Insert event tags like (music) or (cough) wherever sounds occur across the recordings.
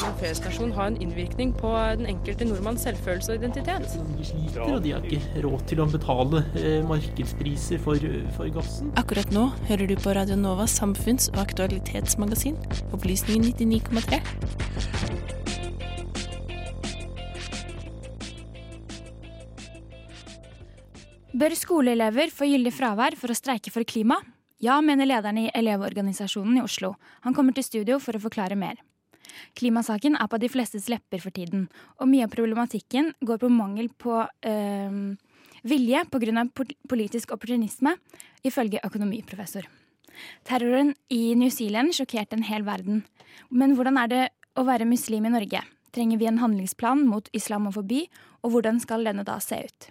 en ha en innvirkning på den enkelte nordmanns selvfølelse og identitet? De sliter, og de har ikke råd til å betale eh, markedspriser for, for gassen. Akkurat nå hører du på Radio Novas samfunns- og aktualitetsmagasin, Opplysningen 99,3. Bør skoleelever få gyldig fravær for å streike for klima? Ja, mener lederen i Elevorganisasjonen i Oslo. Han kommer til studio for å forklare mer. Klimasaken er på de flestes lepper for tiden, og mye av problematikken går på mangel på øh, vilje pga. politisk opportunisme, ifølge økonomiprofessor. Terroren i New Zealand sjokkerte en hel verden. Men hvordan er det å være muslim i Norge? Trenger vi en handlingsplan mot islamofobi, og hvordan skal denne da se ut?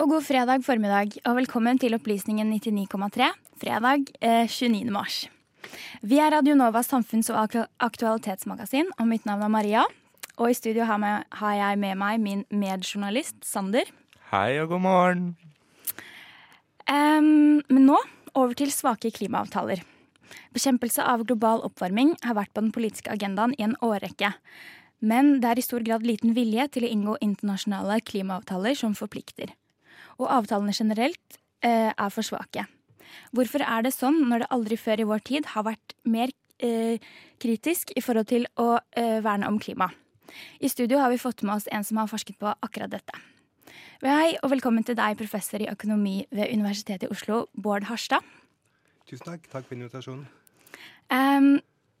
og god fredag formiddag, og velkommen til Opplysningen 99,3 fredag eh, 29. mars. Vi er Radio Novas samfunns- og aktualitetsmagasin, og mitt navn er Maria. Og i studio har, med, har jeg med meg min medjournalist Sander. Hei og god morgen. Um, men nå over til svake klimaavtaler. Bekjempelse av global oppvarming har vært på den politiske agendaen i en årrekke. Men det er i stor grad liten vilje til å inngå internasjonale klimaavtaler som forplikter. Og avtalene generelt eh, er for svake. Hvorfor er det sånn når det aldri før i vår tid har vært mer eh, kritisk i forhold til å eh, verne om klima? I studio har vi fått med oss en som har forsket på akkurat dette. Hei og velkommen til deg, professor i økonomi ved Universitetet i Oslo, Bård Harstad. Tusen takk. Takk for invitasjonen. Um,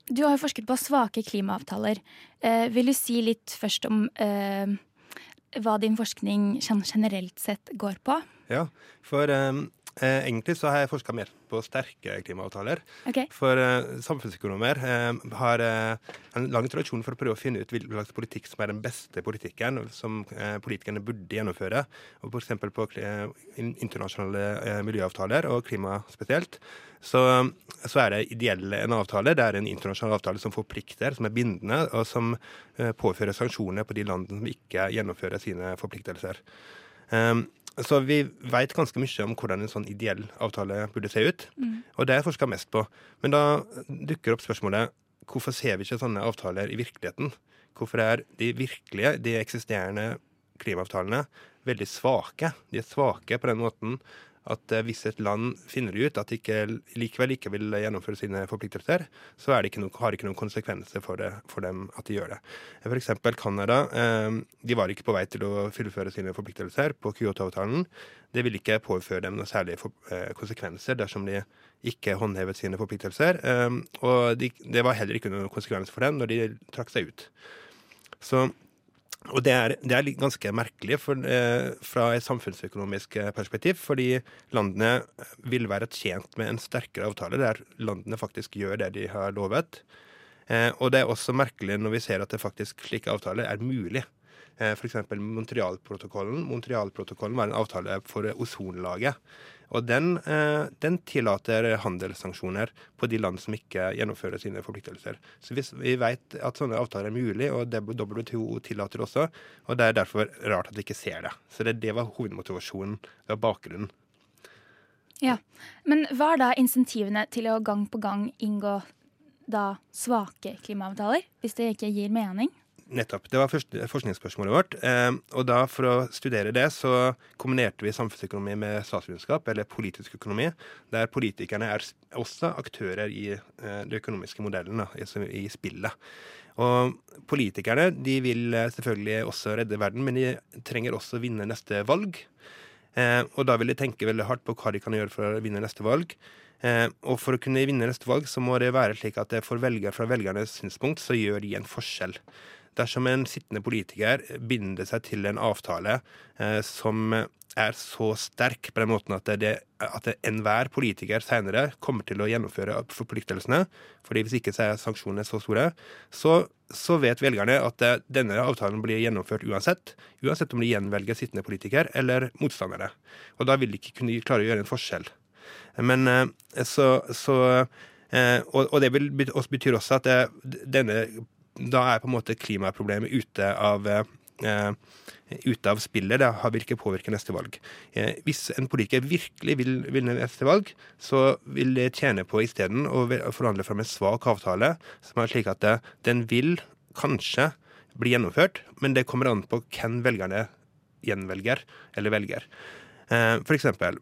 du har jo forsket på svake klimaavtaler. Uh, vil du si litt først om eh, hva din forskning generelt sett går på? Ja, for eh, egentlig så har jeg forska mer på sterke klimaavtaler. Okay. For eh, samfunnsøkonomer eh, har eh, en lang tradisjon for å prøve å finne ut hvilken slags politikk som er den beste politikken som politikerne burde gjennomføre. Og F.eks. på internasjonale miljøavtaler og klima spesielt så, så, er det ideelle en avtale. Det er en internasjonal avtale som forplikter, som er bindende, og som påfører sanksjoner på de landene som ikke gjennomfører sine forpliktelser. Um, så vi veit ganske mye om hvordan en sånn ideell avtale burde se ut. Mm. Og det er forska mest på. Men da dukker opp spørsmålet hvorfor ser vi ikke sånne avtaler i virkeligheten? Hvorfor er de virkelige, de eksisterende klimaavtalene veldig svake? De er svake på den måten at eh, hvis et land finner ut at de ikke, likevel ikke vil gjennomføre sine forpliktelser, så det noe, har det ikke noen konsekvenser for, det, for, dem at de gjør det. F.eks. Canada. Eh, de var ikke på vei til å fullføre sine forpliktelser på Kyoto-avtalen. Det ville ikke påføre dem noen særlige eh, konsekvenser dersom de ikke håndhevet sine forpliktelser. og de, det var heller ikke noen konsekvenser for dem når de trakk seg ut. Så og det er, det er ganske merkelig for, eh, fra et samfunnsøkonomisk eh, perspektiv, fordi landene vil være tjent med en sterkere avtale der landene faktisk gjør det de har lovet. Eh, og det er også merkelig når vi ser at det faktisk slike avtaler er mulig. Eh, F.eks. Montrealprotokollen. Var en avtale for ozonlaget. Og den, eh, den, tillater handelssanksjoner på de land som ikke gjennomfører sine forpliktelser. Så hvis vi vet at sånne avtaler er mulig, og WTO tillater også, og det er derfor rart at vi ikke ser det. Så det, det var hovedmotivasjonen og bakgrunnen. Ja, Men hva er da insentivene til å gang på gang inngå da svake klimaavtaler, hvis det ikke gir mening? Nettopp. Det var første, forskningsspørsmålet vårt. Eh, og da For å studere det så kombinerte vi samfunnsøkonomi med statsvitenskap, eller politisk økonomi, der politikerne er også aktører i eh, de økonomiske modellene, i, i, spillet. Og Politikerne de vil eh, selvfølgelig også redde verden, men de trenger også vinne neste valg. Eh, og da vil de tenke veldig hardt på hva de kan gjøre for å vinne neste valg. Eh, og for å kunne vinne neste valg, så må det være slik at for velger, fra velgernes synspunkt så gjør de en forskjell. Dersom en sittende politiker binder seg til en avtale eh, som er så sterk på den måten at, det, at enhver politiker senere kommer til å gjennomføre forpliktelsene, fordi hvis ikke så er sanksjonene så store, så, så vet velgerne at denne avtalen blir gjennomført uansett, uansett om de gjenvelger sittende politiker eller motstandere. Og da vil de ikke kunne klare å gjøre en forskjell. Men så, så og, og, det betyr også at det, denne da er på en måte klimaproblemet ute av Uh, ute av spillet. Det har virket ikke påvirke neste valg. Uh, hvis en politiker virkelig vil vinne neste valg, så vil det tjene på isteden å forhandle fram en svak avtale, som er slik at det, den vil kanskje bli gjennomført, men det kommer an på hvem velgerne gjenvelger eller velger. Uh, for eksempel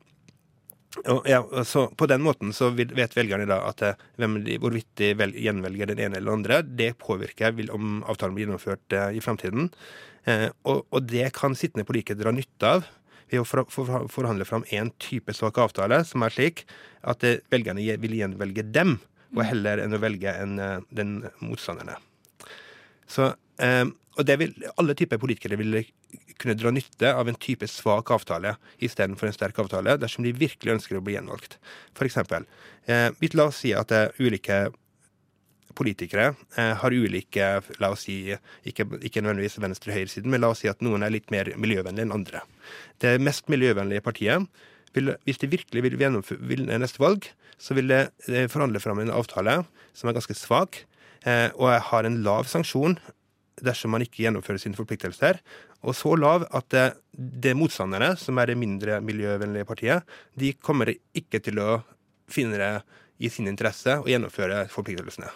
ja, så På den måten så vet velgerne da at eh, de, hvorvidt de vel, gjenvelger den ene eller den andre, det påvirker vil, om avtalen blir gjennomført eh, i framtiden. Eh, og, og, det kan sittende politikere dra nytte av ved å for, for, forhandle fram en type svak avtale som er slik at eh, velgerne vil gjenvelge dem, og mm. heller enn å velge en, eh, den motstanderne. Så, eh, og det vil, alle typer politikere vil kunne dra nytte av en type svak avtale istedenfor en sterk avtale, dersom de virkelig ønsker å bli gjenvalgt. For eksempel, eh, la oss si at er ulike politikere eh, har ulike La oss si ikke, ikke nødvendigvis venstre- og høyresiden, men la oss si at noen er litt mer miljøvennlige enn andre. Det mest miljøvennlige partiet, vil, hvis de virkelig vil vinne neste valg, så vil det eh, forhandle fram en avtale som er ganske svak, eh, og har en lav sanksjon dersom man ikke gjennomfører sine forpliktelser, og så lav at det, det motstanderne, som er det mindre miljøvennlige partiet, de kommer ikke til å finne det i sin interesse å gjennomføre forpliktelsene.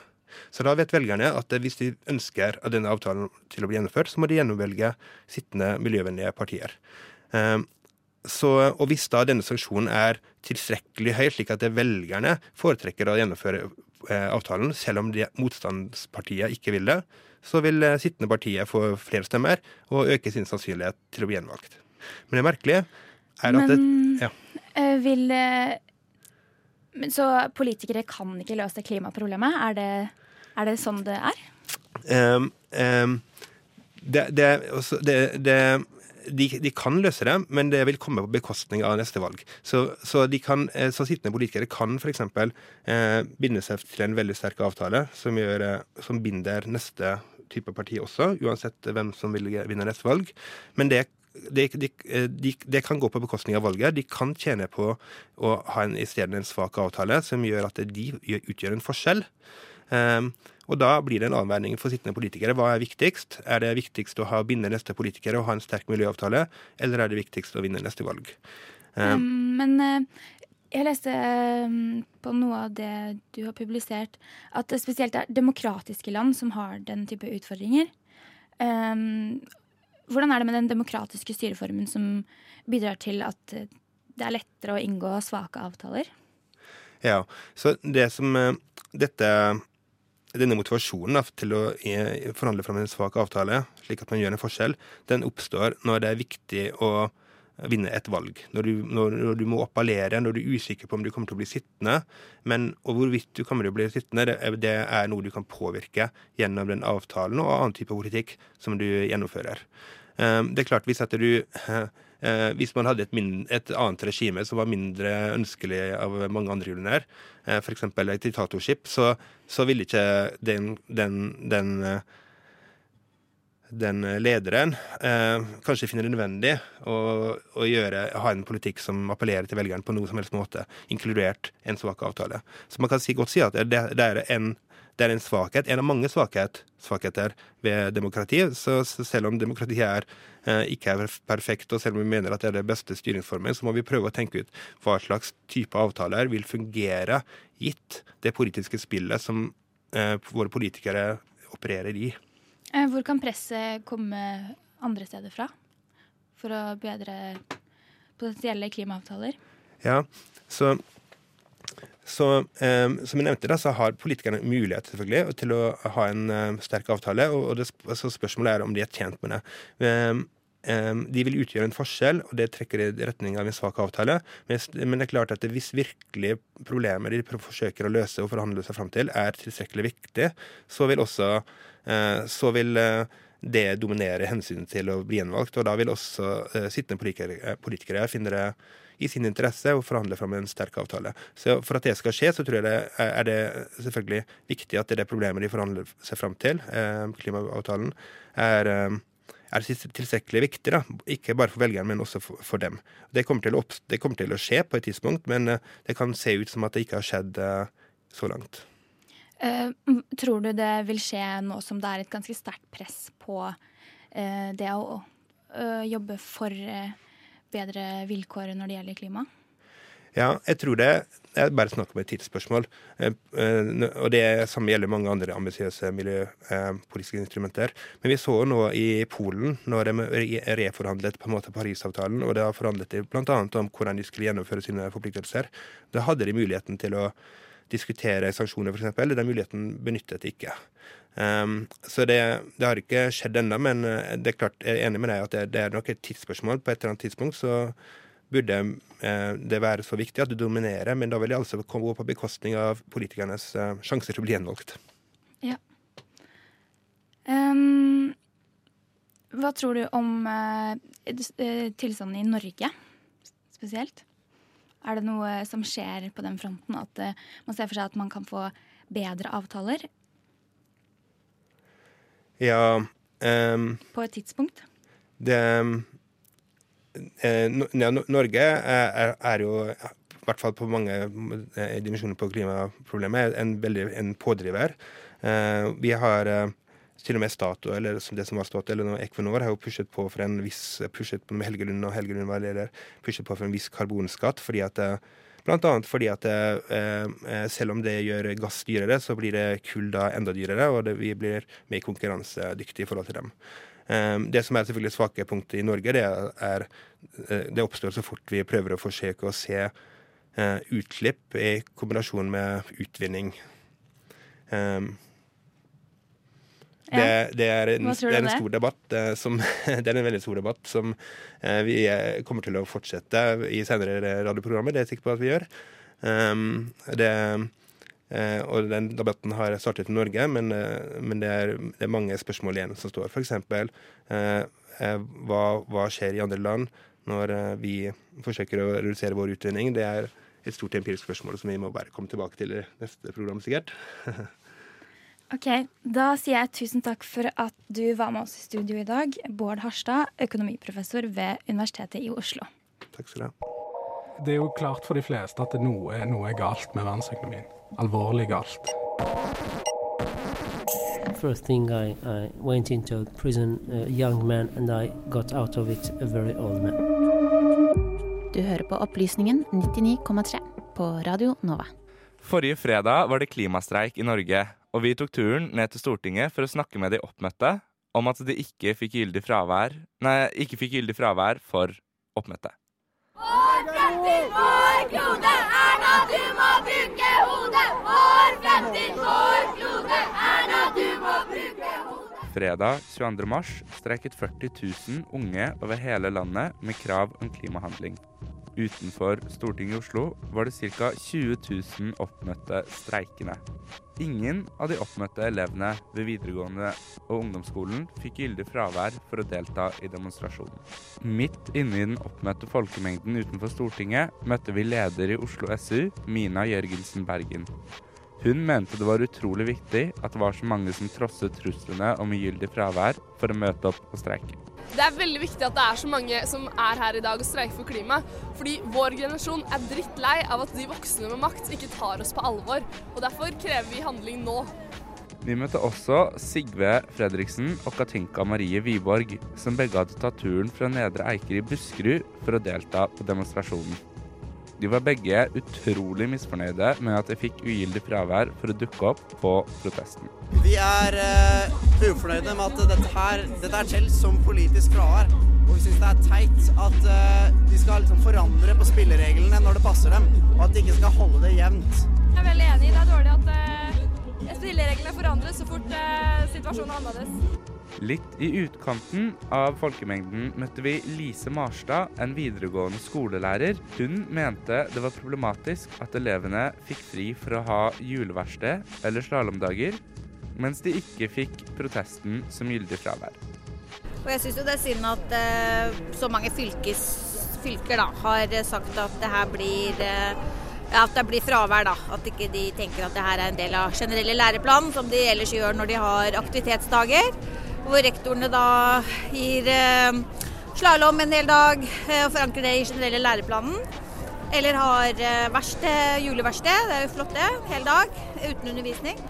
Så da vet velgerne at hvis de ønsker denne avtalen til å bli gjennomført, så må de gjennomvelge sittende miljøvennlige partier. Ehm, så, og hvis da denne sanksjonen er tilstrekkelig høy, slik at velgerne foretrekker å gjennomføre eh, avtalen, selv om motstandspartiet ikke vil det, så vil eh, sittende partiet få flere stemmer og øke sin sannsynlighet til å bli gjenvalgt. Men det merkelige er at Men, det, ja. Eh, vil Så politikere kan ikke løse klimaproblemet? Er det, er det sånn det er? Um, um, det, det, det, de, de, kan løse det, men det vil komme på bekostning av neste valg. Så, så, kan, eh, så sittende politikere kan f.eks. Eh, binde seg til en veldig sterk avtale som, gjør, eh, som, binder neste type parti også, uansett hvem som vil vinne neste valg. Men det, det, de, det kan gå på bekostning av valget. De kan tjene på å ha en, isteden en svak avtale som gjør at de utgjør en forskjell. Um, og da blir det en avveining for sittende politikere. Hva er viktigst? Er det viktigst å ha binde neste politikere og ha en sterk miljøavtale, eller er det viktigst å vinne neste valg? Um, men uh, jeg leste um, på noe av det du har publisert, at det spesielt er demokratiske land som har den type utfordringer. Um, hvordan er det med den demokratiske styreformen som bidrar til at det er lettere å inngå svake avtaler? Ja, så det som dette denne motivasjonen da, til å forhandle fram en svak avtale, slik at man gjør en forskjell, den oppstår når det er viktig å vinne et valg. Når du, når, når du må appellere, når du er usikker på om du kommer til å bli sittende. Men, og hvorvidt du kommer til å bli sittende, det, det er noe du kan påvirke gjennom den avtalen og annen type politikk som du gjennomfører. Um, det er klart, hvis du Eh, hvis man hadde et, et, annet regime som var mindre ønskelig av mange andre grunner, eh, f.eks. et diktatorskip, så, så ville ikke den, den, den eh, den lederen eh, kanskje finner det nødvendig å, å gjøre, ha en politikk som appellerer til velgeren på noe som helst måte, inkludert en svak avtale. Så man kan si, godt si at det, det er en det er en svakhet, en av mange svakhet, svakheter ved demokrati. Så, så selv om demokratiet er, eh, ikke er perfekt, og selv om vi mener at det er den beste styringsformen, så må vi prøve å tenke ut hva slags type avtaler vil fungere gitt det politiske spillet som eh, våre politikere opererer i. Eh, hvor kan presset komme andre steder fra for å bedre potensielle klimaavtaler? Ja, så så um, som jeg nevnte da, så har politikerne mulighet selvfølgelig til å ha en eh, sterk avtale, og, og det, altså spørsmålet er om de er tjent med det. Um, de vil utgjøre en forskjell, og det trekker i retning av en svak avtale. Men det er klart at hvis virkelig problemer de forsøker å løse og forhandle seg fram til, er tilstrekkelig viktig, så vil også eh, så vil, eh, det dominerer hensynet til å bli gjenvalgt. Og da vil også uh, sittende politikere, politikere finne det i sin interesse å forhandle fram en sterk avtale. Så For at det skal skje, så tror jeg det er det selvfølgelig viktig at det, er det problemet de forhandler seg fram til, eh, klimaavtalen, er, er tilstrekkelig viktig. da, Ikke bare for velgerne, men også for, for dem. Det kommer, å, det kommer, til å, skje på et tidspunkt, men det kan se ut som at det ikke har skjedd så langt. Uh, tror du det vil skje nå som det er et ganske sterkt press på uh, det å uh, jobbe for bedre vilkår når det gjelder klima? Ja, jeg tror det Jeg bare snakker om et tidsspørsmål. Og det samme gjelder mange andre ambisiøse miljøpolitiske instrumenter. Men vi så nå i Polen, når de reforhandlet på en måte Parisavtalen, og det har forhandlet bl.a. om hvordan de skulle gjennomføre sine forpliktelser, da hadde de muligheten til å diskutere sanksjoner, f.eks. Den muligheten benyttet ikke. Um, så det, det, har ikke skjedd ennå, men eh, det er klart, jeg er enig med deg at det, det, er nok et tidsspørsmål. På et eller annet tidspunkt så burde eh, det være så viktig at det dominerer, men da vil det altså gå på bekostning av politikernes eh, sjanser til å bli gjenvalgt. Ja. Um, hva tror du om uh, tilstanden i Norge spesielt? Er det noe som skjer på den fronten? At uh, man ser for seg at man kan få bedre avtaler? Ja um, På et tidspunkt? Det eh, Norge er, er, jo, i hvert fall på mange uh, dimensjoner på klimaproblemet, en, veldig, en pådriver. vi har til og med Statoil, eller det som var Statoil, eller Equinor, har jo pushet på for en viss pushet på med Helgelund og Helgelund var leder, pushet på for en viss karbonskatt. fordi at Blant annet fordi at eh, eh, selv om det gjør gass dyrere, så blir det kull da enda dyrere, og det, vi blir mer konkurransedyktige i forhold til dem. Eh, det som er selvfølgelig svake punktet i Norge, det er eh, det oppstår så fort vi prøver å forsøke å se eh, utslipp i kombinasjon med utvinning. Um, det, det, er en, det, er en, stor debatt eh, som, (laughs) det er en veldig stor debatt som eh, vi eh, kommer til å fortsette i senere radioprogrammer. Det er jeg sikker på at vi gjør. Um, det, og den debatten har startet i Norge, men, men det, er, det, er, mange spørsmål igjen som står. F.eks. Hva, hva skjer i andre land når vi forsøker å redusere vår utvinning? Det er et stort empirisk spørsmål som vi må bare komme tilbake til i neste program, sikkert. (laughs) Ok, Da sier jeg tusen takk for at du var med oss i studio i dag. Bård Harstad, økonomiprofessor ved Universitetet i Oslo. Takk skal du ha. Det er jo klart for de fleste at noe, noe er galt med verdensøkonomien. Alvorlig galt. First thing I, I went into prison, a young man, and I got out of it a very old man. Du hører på Opplysningen 99,3 på Radio Nova. Forrige fredag var det klimastreik i Norge, og vi tok turen ned til Stortinget for å snakke med de oppmøtte om at de ikke fikk gyldig fravær, nei, ikke fikk gyldig fravær for oppmøtet. Vår fremtid, vår klode, Erna, du må bruke hodet! Vår fremtid, vår klode, Erna, du må bruke hodet! Fredag 22. mars streiket 40 000 unge over hele landet med krav om klimahandling. Utenfor Stortinget i Oslo var det ca. 20 000 oppmøtte streikende. Ingen av de oppmøtte elevene ved videregående og ungdomsskolen fikk gyldig fravær for å delta i demonstrasjonen. Midt inne i den oppmøtte folkemengden utenfor Stortinget møtte vi leder i Oslo SU, Mina Jørgensen Bergen. Hun mente det var utrolig viktig at det var så mange som trosset truslene om ugyldig fravær for å møte opp og streike. Det er veldig viktig at det er så mange som er her i dag og streiker for klima. Fordi vår generasjon er drittlei av at de voksne med makt ikke tar oss på alvor. Og derfor krever vi handling nå. Vi møtte også Sigve Fredriksen og Katinka Marie Wiborg, som begge hadde tatt turen fra Nedre Eiker i Buskerud for å delta på demonstrasjonen. De var begge utrolig misfornøyde med at de fikk ugyldig fravær for å dukke opp på protesten. Vi er uh, ufornøyde med at dette her dette er telt som politisk fravær. Og vi syns det er teit at uh, de skal liksom forandre på spillereglene når det passer dem, og at de ikke skal holde det jevnt. Jeg er veldig enig. Det er dårlig at uh, spillereglene forandres så fort eh, situasjonen er annerledes. Litt i utkanten av folkemengden møtte vi Lise Marstad, en videregående skolelærer. Hun mente det var problematisk at elevene fikk fri for å ha juleverksted eller slalåmdager, mens de ikke fikk protesten som gyldig fravær. Og jeg syns jo det er synd at eh, så mange fylkes, fylker da, har sagt at det her blir eh, at det blir fravær, da. At ikke de tenker at det her er en del av generelle læreplanen, som de ellers gjør når de har aktivitetsdager. Hvor rektorene da gir eh, slalåm en hel dag eh, og forankrer det i generelle læreplanen. Eller har eh, verksted, juleverksted, det er jo flott det, hel dag uten undervisning.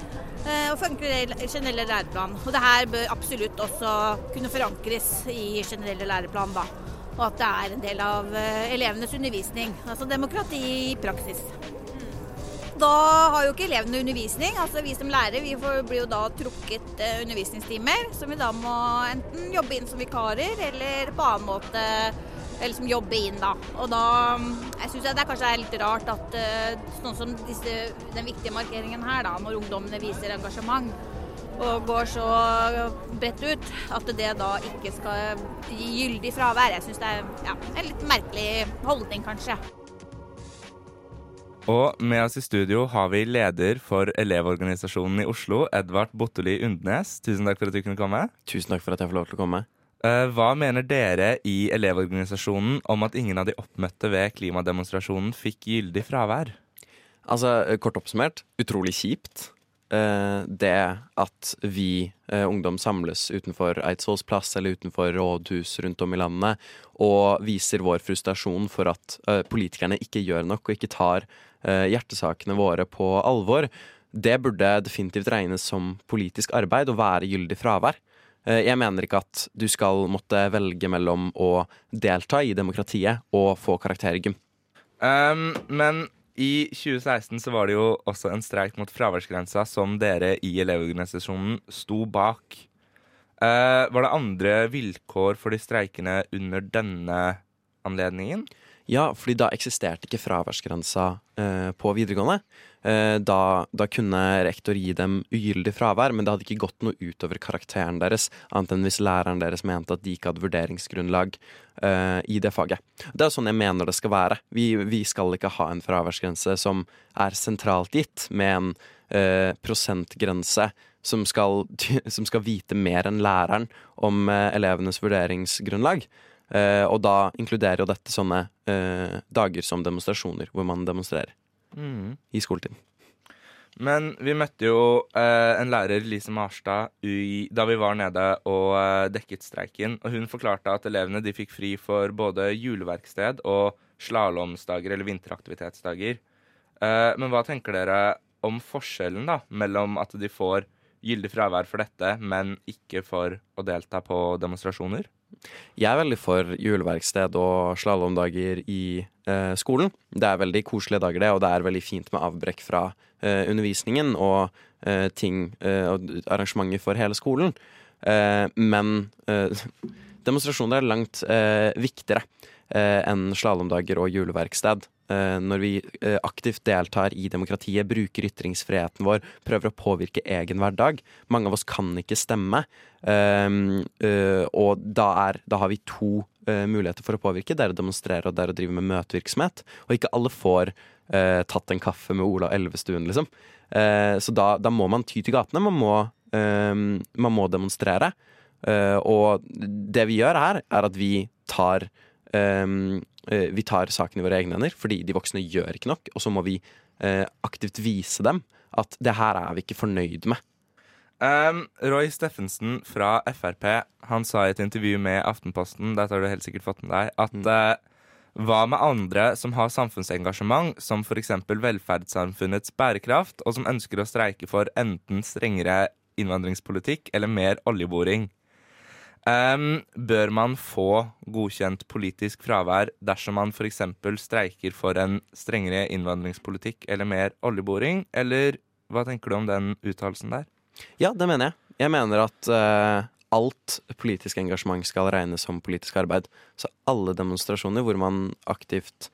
Eh, og forankrer det i generelle læreplan. Og det her bør absolutt også kunne forankres i generelle læreplan, da. Og at det er en del av eh, elevenes undervisning. Altså demokrati i praksis. Da har jo ikke elevene undervisning. altså Vi som lærere vi blir jo da trukket eh, undervisningstimer, som vi da må enten jobbe inn som vikarer, eller på annen måte eller som jobber inn, da. Og da jeg syns det er kanskje er litt rart at uh, sånn som disse, den viktige markeringen her, da, når ungdommene viser engasjement og går så bredt ut, at det da ikke skal gi gyldig fravær. Jeg syns det er ja, en litt merkelig holdning, kanskje. Og med oss i studio har vi leder for Elevorganisasjonen i Oslo, Edvard Botteli Undnes. Tusen takk for at du kunne komme. Tusen takk for at jeg får lov til å komme. Eh, hva mener dere i Elevorganisasjonen om at ingen av de oppmøtte ved klimademonstrasjonen fikk gyldig fravær? Altså, Kort oppsummert utrolig kjipt. Eh, det at vi eh, ungdom samles utenfor Eidsvolls plass eller utenfor rådhus rundt om i landet og viser vår frustrasjon for at politikerne ikke gjør nok og ikke tar hjertesakene våre på alvor, det burde definitivt regnes som politisk arbeid og være gyldig fravær. Jeg mener ikke at du skal måtte velge mellom å delta i demokratiet og få karakter i gym. Um, men i 2016 så var det jo også en streik mot fraværsgrensa som dere i Elevorganisasjonen sto bak. Uh, var det andre vilkår for de streikende under denne anledningen? Ja, fordi da eksisterte ikke fraværsgrensa eh, på videregående. Eh, da, da, kunne rektor gi dem ugyldig fravær, men det hadde ikke gått noe utover karakteren deres, annet enn hvis læreren deres mente at de ikke hadde vurderingsgrunnlag eh, i det faget. Det er sånn jeg mener det skal være. Vi, vi skal ikke ha en fraværsgrense som er sentralt gitt, med en eh, prosentgrense som skal, som skal, vite mer enn læreren om eh, elevenes vurderingsgrunnlag. Uh, og da inkluderer jo dette sånne uh, dager som demonstrasjoner, hvor man demonstrerer mm. i skoletiden. Men vi møtte jo eh, en lærer, Lise Marstad, i, da vi var nede og dekket streiken. Og hun forklarte at elevene de fikk fri for både juleverksted og slalåmsdager eller vinteraktivitetsdager. men hva tenker dere om forskjellen da, mellom at de får gyldig fravær for dette, men ikke for å delta på demonstrasjoner? Jeg er veldig for juleverksted og slalåmdager i eh, skolen. Det er veldig koselige dager, det, og det er veldig fint med avbrekk fra eh, undervisningen og eh, ting eh, og arrangementer for hele skolen. Eh, men eh, (laughs) demonstrasjoner er langt viktigere enn slalåmdager og juleverksted. Eh, når vi eh, aktivt deltar i demokratiet, bruker ytringsfriheten vår, prøver å påvirke egen hverdag. Mange av oss kan ikke stemme, ehm, eh, og da, er, da har vi to muligheter for å påvirke. Det er å demonstrere og det er å drive med møtevirksomhet. Og ikke alle får tatt en kaffe med Ola Elvestuen, liksom. så da, da, må man ty til gatene. Man må, ehm, man må demonstrere. og det vi gjør her, er at vi tar Eh, vi tar saken i våre egne hender, fordi de voksne gjør ikke nok. Og så må vi eh, aktivt vise dem at det her er vi ikke fornøyd med. Um, Roy Steffensen fra Frp han sa i et intervju med Aftenposten dette har du helt sikkert fått med deg, at mm. uh, hva med andre som har samfunnsengasjement, som f.eks. velferdssamfunnets bærekraft, og som ønsker å streike for enten strengere innvandringspolitikk eller mer oljeboring? Um, bør man få godkjent politisk fravær dersom man f.eks. streiker for en strengere innvandringspolitikk eller mer oljeboring, eller hva tenker du om den uttalelsen der? Ja, det mener jeg. Jeg mener at uh, alt politisk engasjement skal regnes som politisk arbeid. Så alle demonstrasjoner hvor man aktivt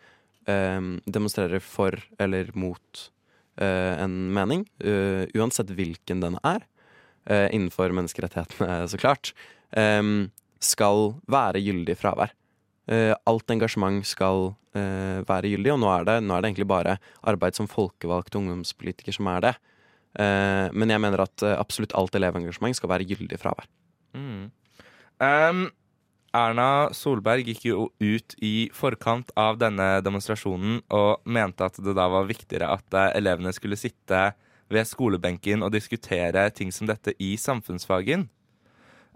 uh, demonstrerer for eller mot uh, en mening, uansett hvilken den er, innenfor menneskerettighetene, (laughs) så klart, um, skal være gyldig fravær. Uh, alt engasjement skal uh, være gyldig, og nå er, det, nå er, det, egentlig bare arbeid som folkevalgt ungdomspolitiker som er det. Eh, men jeg mener at eh, absolutt alt elevengasjement skal være gyldig fravær. Mm. Um, Erna Solberg gikk jo ut i forkant av denne demonstrasjonen og mente at det da var viktigere at eh, elevene skulle sitte ved skolebenken og diskutere ting som dette i samfunnsfagen.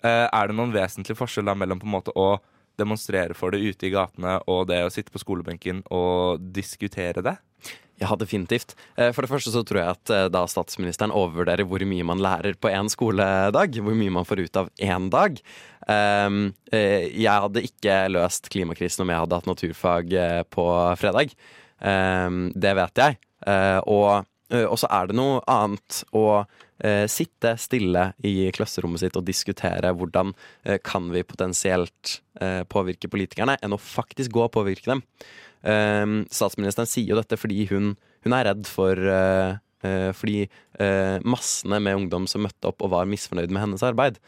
Eh, er det noen vesentlig forskjell da mellom på en måte å demonstrere for det ute i gatene og det å sitte på skolebenken og diskutere det? Ja, definitivt. Eh, For det første så tror jeg at eh, da statsministeren overvurderer hvor mye man lærer på én skoledag. Hvor mye man får ut av én dag. Um, eh, Jeg hadde ikke løst klimakrisen om jeg hadde hatt naturfag på fredag. Um, Det vet jeg. Og og så er det noe annet å eh, sitte stille i klasserommet sitt og diskutere hvordan eh, kan vi potensielt eh, påvirke politikerne, enn å faktisk gå og påvirke dem. Um, statsministeren sier jo dette fordi hun, hun er redd for eh, eh, Fordi eh, massene med ungdom som møtte opp og var misfornøyd med hennes arbeid.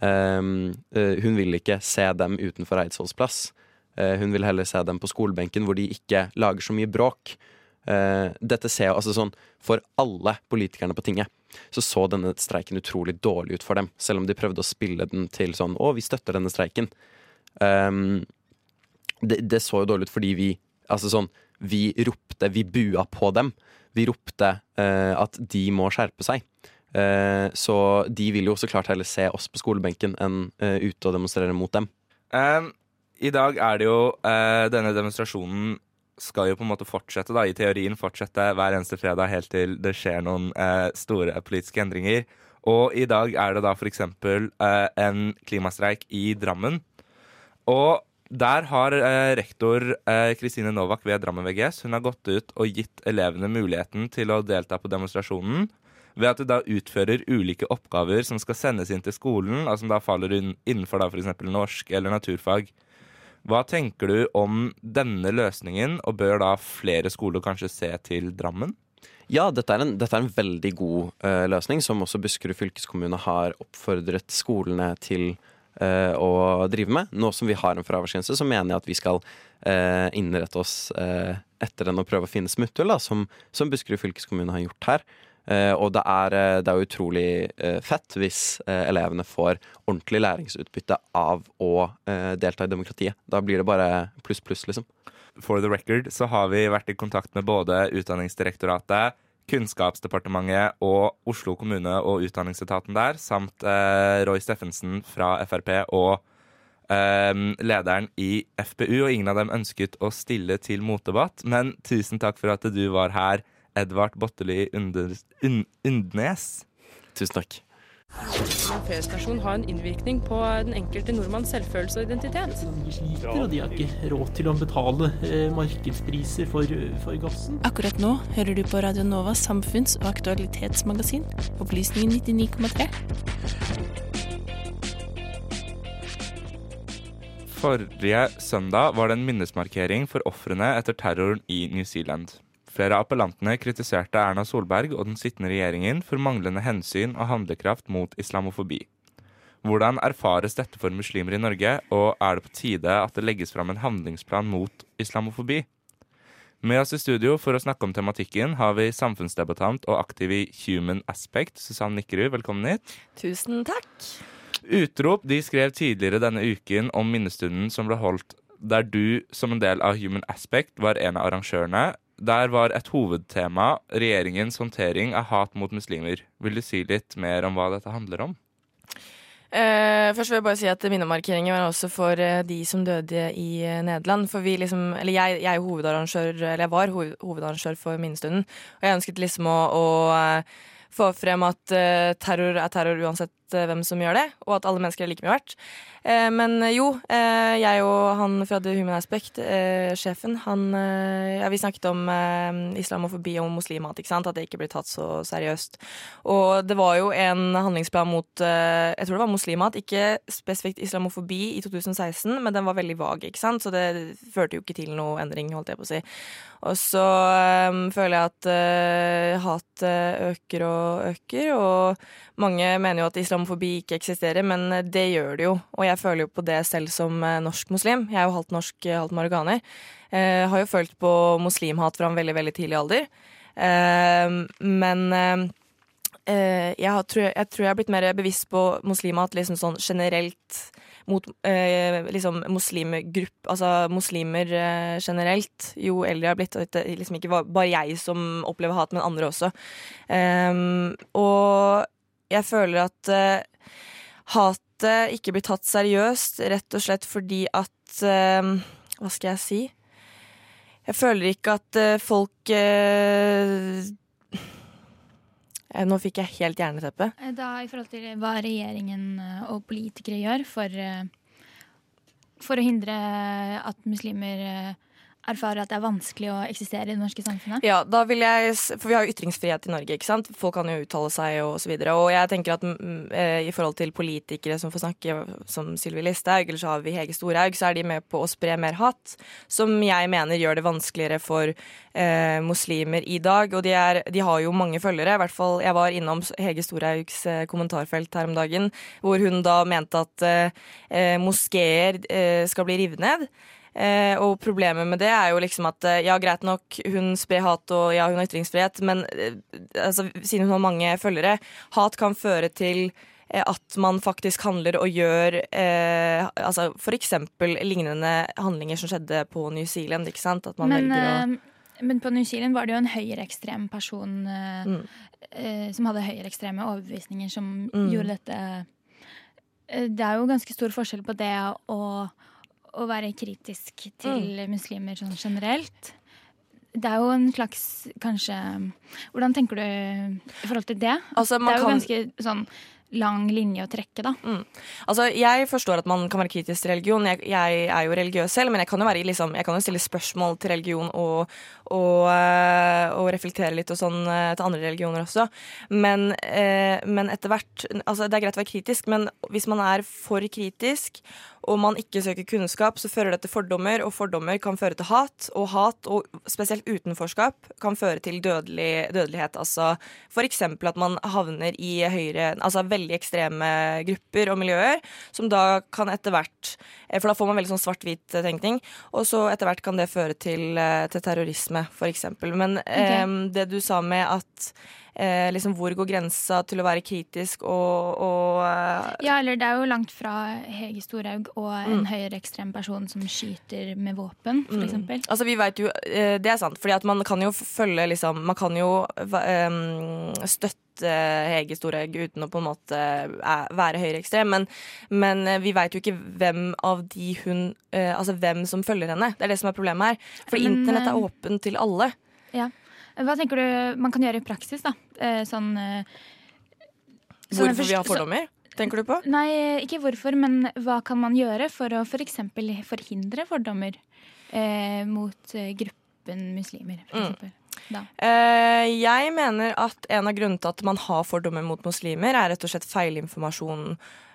Um, eh, hun vil ikke se dem utenfor Eidsvolls plass. Eh, hun vil heller se dem på skolebenken hvor de ikke lager så mye bråk. Eh, dette ser jo altså sånn For alle politikerne på tinget så så denne streiken utrolig dårlig ut for dem. Selv om de prøvde å spille den til sånn Å, vi støtter denne streiken. Um, det, det så jo dårlig ut fordi vi Altså sånn Vi ropte, vi bua på dem. Vi ropte eh, at de må skjerpe seg. Eh, så de vil jo så klart heller se oss på skolebenken enn eh, ute og demonstrere mot dem. Um, I dag er det jo eh, Denne demonstrasjonen skal jo på en måte fortsette, da, i teorien fortsette hver eneste fredag helt til det skjer noen eh, store politiske endringer. Og i dag er det da f.eks. Eh, en klimastreik i Drammen. Og der har eh, rektor eh, Kristine Novak ved Drammen VGS hun har gått ut og gitt elevene muligheten til å delta på demonstrasjonen ved at de da utfører ulike oppgaver som skal sendes inn til skolen, og som da faller inn- innenfor da f.eks. norsk eller naturfag. Hva tenker du om denne løsningen, og bør da flere skoler kanskje se til Drammen? Ja, dette er en, dette er en veldig god uh, løsning, som også Buskerud fylkeskommune har oppfordret skolene til uh, å drive med. Nå som vi har en fraværsgrense, så mener jeg at vi skal uh, innrette oss etter den og prøve å finne smutthull, som, som Buskerud fylkeskommune har gjort her. Eh, og det er, eh, det er utrolig eh, fett hvis elevene får ordentlig læringsutbytte av å delta i demokratiet. Da blir det bare pluss, pluss, liksom. For the record så har vi vært i kontakt med både Utdanningsdirektoratet, Kunnskapsdepartementet og Oslo kommune og utdanningsetaten der, samt eh, Roy Steffensen fra Frp og eh, lederen i FPU, og ingen av dem ønsket å stille til motdebatt. Men tusen takk for at du var her, Edvard Botteli Undnes. Tusen takk. P-stasjon har en innvirkning på den enkelte nordmanns selvfølelse og identitet. De sliter, og de har ikke råd til å betale eh, markedspriser for, for gassen. Akkurat nå hører du på Radio Novas samfunns- og aktualitetsmagasin, Opplysningen 99,3. Forrige søndag var det en minnesmarkering for ofrene etter terroren i New Zealand. Flere av appellantene kritiserte Erna Solberg og den sittende regjeringen for manglende hensyn og handlekraft mot islamofobi. Hvordan erfares dette for muslimer i Norge, og er det på tide at det legges fram en handlingsplan mot islamofobi? Med oss i studio for å snakke om tematikken har vi samfunnsdebattant og aktiv i Human Aspect, Susann Nikkerud. Velkommen hit. Tusen takk. Utrop de skrev tidligere denne uken om minnestunden som ble holdt der du, som en del av Human Aspect, var en av arrangørene. Der var et hovedtema regjeringens håndtering av hat mot muslimer. Vil du si litt mer om hva dette handler om? Uh, først vil jeg bare si at minnemarkeringen var også for uh, de som døde i uh, Nederland. For vi liksom, eller jeg, jeg, hovedarrangør, eller jeg var hoved, hovedarrangør for minnestunden. Og jeg ønsket liksom å, å få frem at terror er terror uansett hvem som gjør det, og at alle mennesker er like mye verdt. Eh, men jo, eh, jeg og han fra The Human Aspect, eh, sjefen, han eh, Ja, vi snakket om eh, islamofobi og muslimhat, ikke sant? At det ikke blir tatt så seriøst. Og det var jo en handlingsplan mot eh, Jeg tror det var muslimhat, ikke spesifikt islamofobi i 2016, men den var veldig vag, ikke sant? Så det førte jo ikke til noe endring, holdt jeg på å si. Og så eh, føler jeg at hatet øker og øker, og mange mener jo at islamofobi ikke eksisterer, men det gjør det jo. Og jeg føler jo på det selv som eh, norsk muslim. Jeg er jo halvt norsk, halvt marokkaner. Eh, har jo følt på muslimhat fra en veldig, veldig tidlig alder. Eh, men eh, eh, jeg, tror, jeg tror jeg har blitt mer bevisst på muslimhat liksom sånn generelt mot eh, liksom muslimgrupp Altså muslimer eh, generelt. Jo eldre jeg har blitt, og det liksom ikke bare jeg som opplever hat, men andre også. Og jeg føler at uh, hatet ikke blir tatt seriøst, rett og slett fordi at uh, Hva skal jeg si? Jeg føler ikke at uh, folk nå fikk jeg helt jerneteppe. Da i forhold til hva regjeringen og politikere gjør for, for å hindre at muslimer erfarer at det er vanskelig å eksistere i det norske samfunnet? Ja, da vil jeg, for vi har jo ytringsfrihet i Norge, ikke sant. Folk kan jo uttale seg og så videre. Og jeg tenker at mm, eh, i forhold til politikere som får snakke som Sylvi Listhaug, eller så har vi Hege Storhaug, så er de med på å spre mer hatt. Som jeg mener gjør det vanskeligere for eh, muslimer i dag. Og de, er, de, har jo mange følgere. I hvert fall, jeg var innom Hege Storhaugs eh, kommentarfelt her om dagen, hvor hun da mente at eh, eh moskeer eh, skal bli revet ned. Eh, og problemet med det er jo liksom at eh, ja, greit nok, hun sprer hat og ja, hun har ytringsfrihet, men eh, altså, siden hun har mange følgere, hat kan føre til eh, at man faktisk handler og gjør eh, altså f.eks. lignende handlinger som skjedde på New Zealand. ikke sant? At man men, velger å men på New Zealand var det jo en høyreekstrem person mm. eh, som hadde høyreekstreme overbevisninger, som mm. gjorde dette Det er jo ganske stor forskjell på det å å være kritisk til mm. muslimer sånn generelt. Det er jo en slags kanskje Hvordan tenker du i forhold til det? Altså, det er jo kan... ganske sånn lang linje å trekke, da. Mm. Altså, Jeg forstår at man kan være kritisk til religion. Jeg, jeg er jo religiøs selv, men jeg kan jo, være, liksom, jeg kan jo stille spørsmål til religion og, og, uh, og reflektere litt og sånn uh, til andre religioner også. Men, uh, men etter hvert altså, Det er greit å være kritisk, men hvis man er for kritisk og man ikke søker kunnskap, så fører det til fordommer, og fordommer kan føre til hat. Og hat, og spesielt utenforskap, kan føre til dødelig, dødelighet. Altså f.eks. at man havner i høyre Altså veldig ekstreme grupper og miljøer, som da kan etter hvert eh, For da får man veldig sånn svart-hvit-tenkning, og så etter hvert kan det føre til, eh, til terrorisme, f.eks. Men okay. eh, det du sa med at eh, liksom hvor går grensa til å være kritisk og, og eh, Ja, eller det er jo langt fra Hege Storhaug og en mm. høyreekstrem person som skyter med våpen, f.eks. Mm. Altså, vi veit jo eh, Det er sant, fordi at man kan jo følge liksom Man kan jo um, støtte Hege Storhaug uten å på en måte være høyreekstrem, men, men vi veit jo ikke hvem av de hun Altså hvem som følger henne. Det er det som er problemet her. For internett er åpent til alle. Ja. Hva tenker du man kan gjøre i praksis, da? Sånn, sånn eh, Hvorfor vi har fordommer? tenker du på? Nei, ikke hvorfor, men hva kan man gjøre for å f.eks. For forhindre fordommer eh, mot eh, gruppen muslimer, For Mm. Eh, jeg mener at en av grunnene til at man har fordommer mot muslimer, er rett og slett feilinformasjon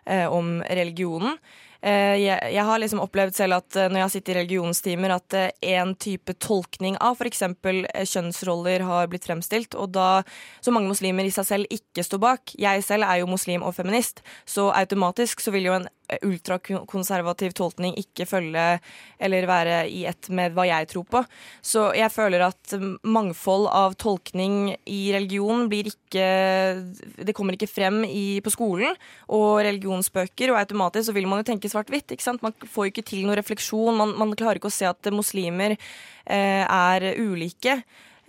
eh, om religionen. Eh, jeg, har liksom opplevd selv at eh, når jeg har sittet i religionstimer, at en eh, type tolkning av f.eks. kjønnsroller har blitt fremstilt, og da så mange muslimer i seg selv ikke står bak. Jeg selv er jo muslim og feminist, så automatisk så vil jo en ultrakonservativ tolkning ikke følge eller være i ett med hva jeg tror på. Så jeg føler at mangfold av tolkning i religion blir ikke Det kommer ikke frem i, på skolen og religionsbøker, og automatisk så vil man jo tenke svart-hvitt. Man får jo ikke til noen refleksjon. Man, man klarer ikke å se at muslimer eh, er ulike.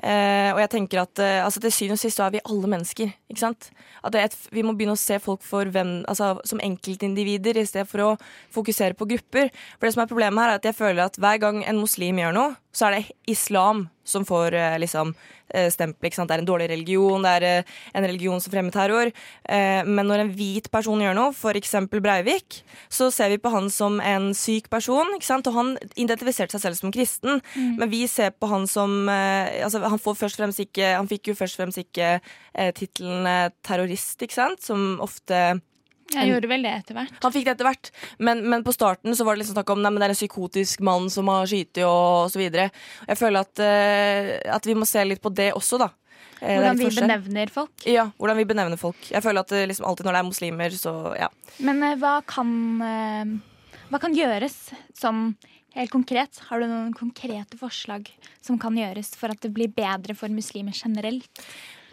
Eh, og jeg tenker at eh, altså til syvende og sist er vi alle mennesker. ikke sant? At et, Vi må begynne å se folk hvem, altså, som enkeltindivider i stedet for å fokusere på grupper. For det som er Problemet her er at jeg føler at hver gang en muslim gjør noe, så er det islam som får eh, liksom eh, stempel. Det er en dårlig religion, det er eh, en religion som fremmer terror. Men når en hvit person gjør noe, f.eks. Breivik, så ser vi på han som en syk person. Og han identifiserte seg selv som kristen, mm. men vi ser på han som altså, han, ikke, han fikk jo først og fremst ikke tittelen terrorist, ikke sant? som ofte jeg gjorde vel det etter hvert. Han fikk det etter hvert, men, men, på starten så var det liksom snakk om nei, men det er en psykotisk mann som har skutt og så videre. Jeg føler at, uh, at, vi må se litt på det også, da. Uh, hvordan vi forskjell. benevner folk? Ja, hvordan vi benevner folk. Jeg føler at uh, liksom alltid når det er muslimer, så ja. Men hva kan Hva kan gjøres sånn Helt konkret, har du noen konkrete forslag som kan gjøres for at det blir bedre for muslimer generelt?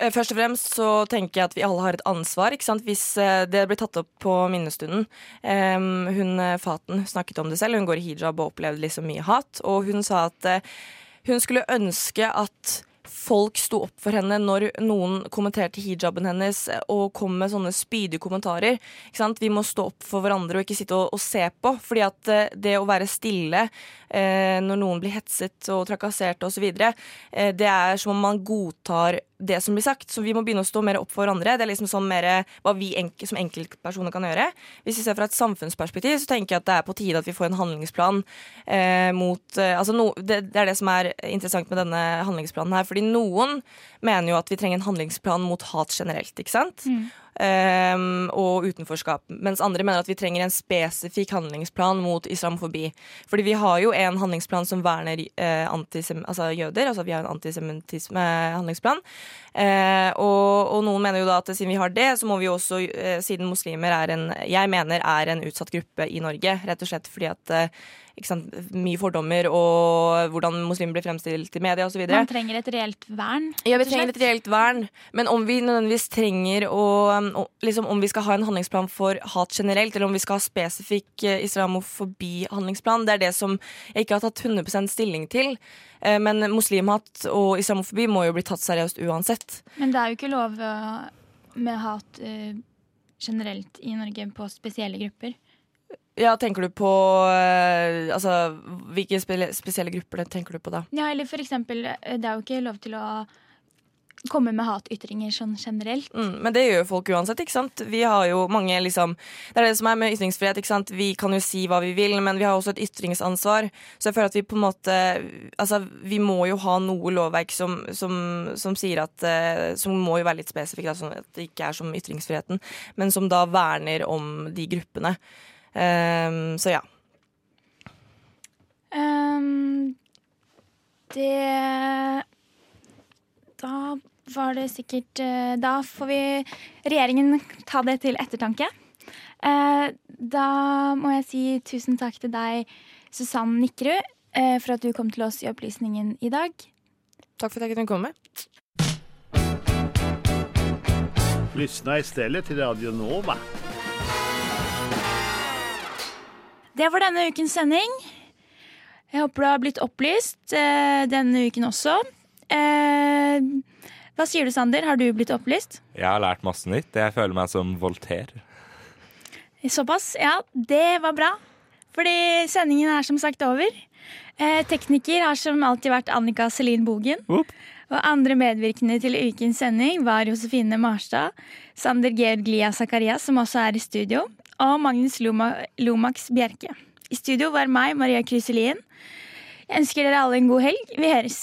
Eh, Først og fremst så tenker jeg at vi alle har et ansvar. ikke sant? Hvis eh, det blir tatt opp på minnestunden. Em, hun eh, Faten snakket om det selv. Hun går i hijab og opplevde liksom mye hat. Og hun sa at hun skulle ønske at folk sto opp for henne når noen kommenterte hijaben hennes og kom med sånne spydige kommentarer. Ikke sant? Vi må stå opp for hverandre og ikke sitte og, og se på. fordi at det å være stille eh, når noen blir hetset og trakassert osv., eh, det er som om man godtar det som blir sagt. Så vi må begynne å stå mer opp for hverandre. Det er liksom sånn mer hva vi enk som enkeltpersoner kan gjøre. Hvis vi ser fra et samfunnsperspektiv, så tenker jeg at det er på tide at vi får en handlingsplan eh, mot eh, altså no, det, det er det som er interessant med denne handlingsplanen her. Fordi noen mener jo at vi trenger en handlingsplan mot hat generelt, ikke sant? Ehm, og utenforskap. Mens andre mener at vi trenger en spesifikk handlingsplan mot islamofobi. Fordi vi har jo en handlingsplan som verner eh, altså jøder. Altså vi har en antisemittisme-handlingsplan. Eh, og, og noen mener jo da at siden vi har det, så må vi også, eh, siden muslimer er en Jeg mener er en utsatt gruppe i Norge, rett og slett fordi at eh, sant, mye fordommer og hvordan muslimer blir fremstilt i media osv. Man trenger et reelt vern. Ja, vi trenger et reelt vern, men om vi nødvendigvis trenger å liksom, Om vi skal ha en handlingsplan for hat generelt, eller om vi skal ha spesifikk eh, islamofobi-handlingsplan, det er det som jeg ikke har tatt 100 stilling til. Eh, Men muslimhat og islamofobi må jo bli tatt seriøst uansett. Men det er jo ikke lov øh, med hat generelt i Norge på spesielle grupper. Ja, tenker du på eh, Altså, hvilke spesielle grupper tenker du på da? Ja, eller for eksempel, øh, det er jo ikke lov til å komme med hatytringer sånn generelt. Mm, men det gjør folk uansett, ikke sant? Vi har jo mange liksom Det er det som er med ytringsfrihet, ikke sant? Vi kan jo si hva vi vil, men vi har også et ytringsansvar. Så jeg føler at vi på en måte Altså, vi må jo ha noe lovverk som, som, som sier at eh, Som må jo være litt spesifikt, sånn at det ikke er som ytringsfriheten, men som da verner om de gruppene. Ehm, så ja. Um, det Da var det sikkert eh, Da får vi regjeringen ta det til ettertanke. Eh, da må jeg si tusen takk til deg, Susann Nikkerud, eh, for at du kom til oss i Opplysningen i dag. Takk for at jeg kunne komme. Lyssna istället till Radio Nova. Det var denne ukens sending. Jeg håper du har blitt opplyst eh, denne uken også. Eh, hva sier du, Sander? Har du blitt opplyst? Jeg har lært masse nytt. Jeg føler meg som Voltaire. Såpass? Ja, det var bra. Fordi sendingen er som sagt over. Eh, tekniker har som alltid vært Annika Selin Bogen. Og andre medvirkende til ukens sending var Josefine Marstad, Sander Georg Lia Zakarias, som også er i studio, og Magnus Loma, Lomax Bjerke. I studio var meg, Maria Kryselien. Jeg ønsker dere alle en god helg. Vi høres.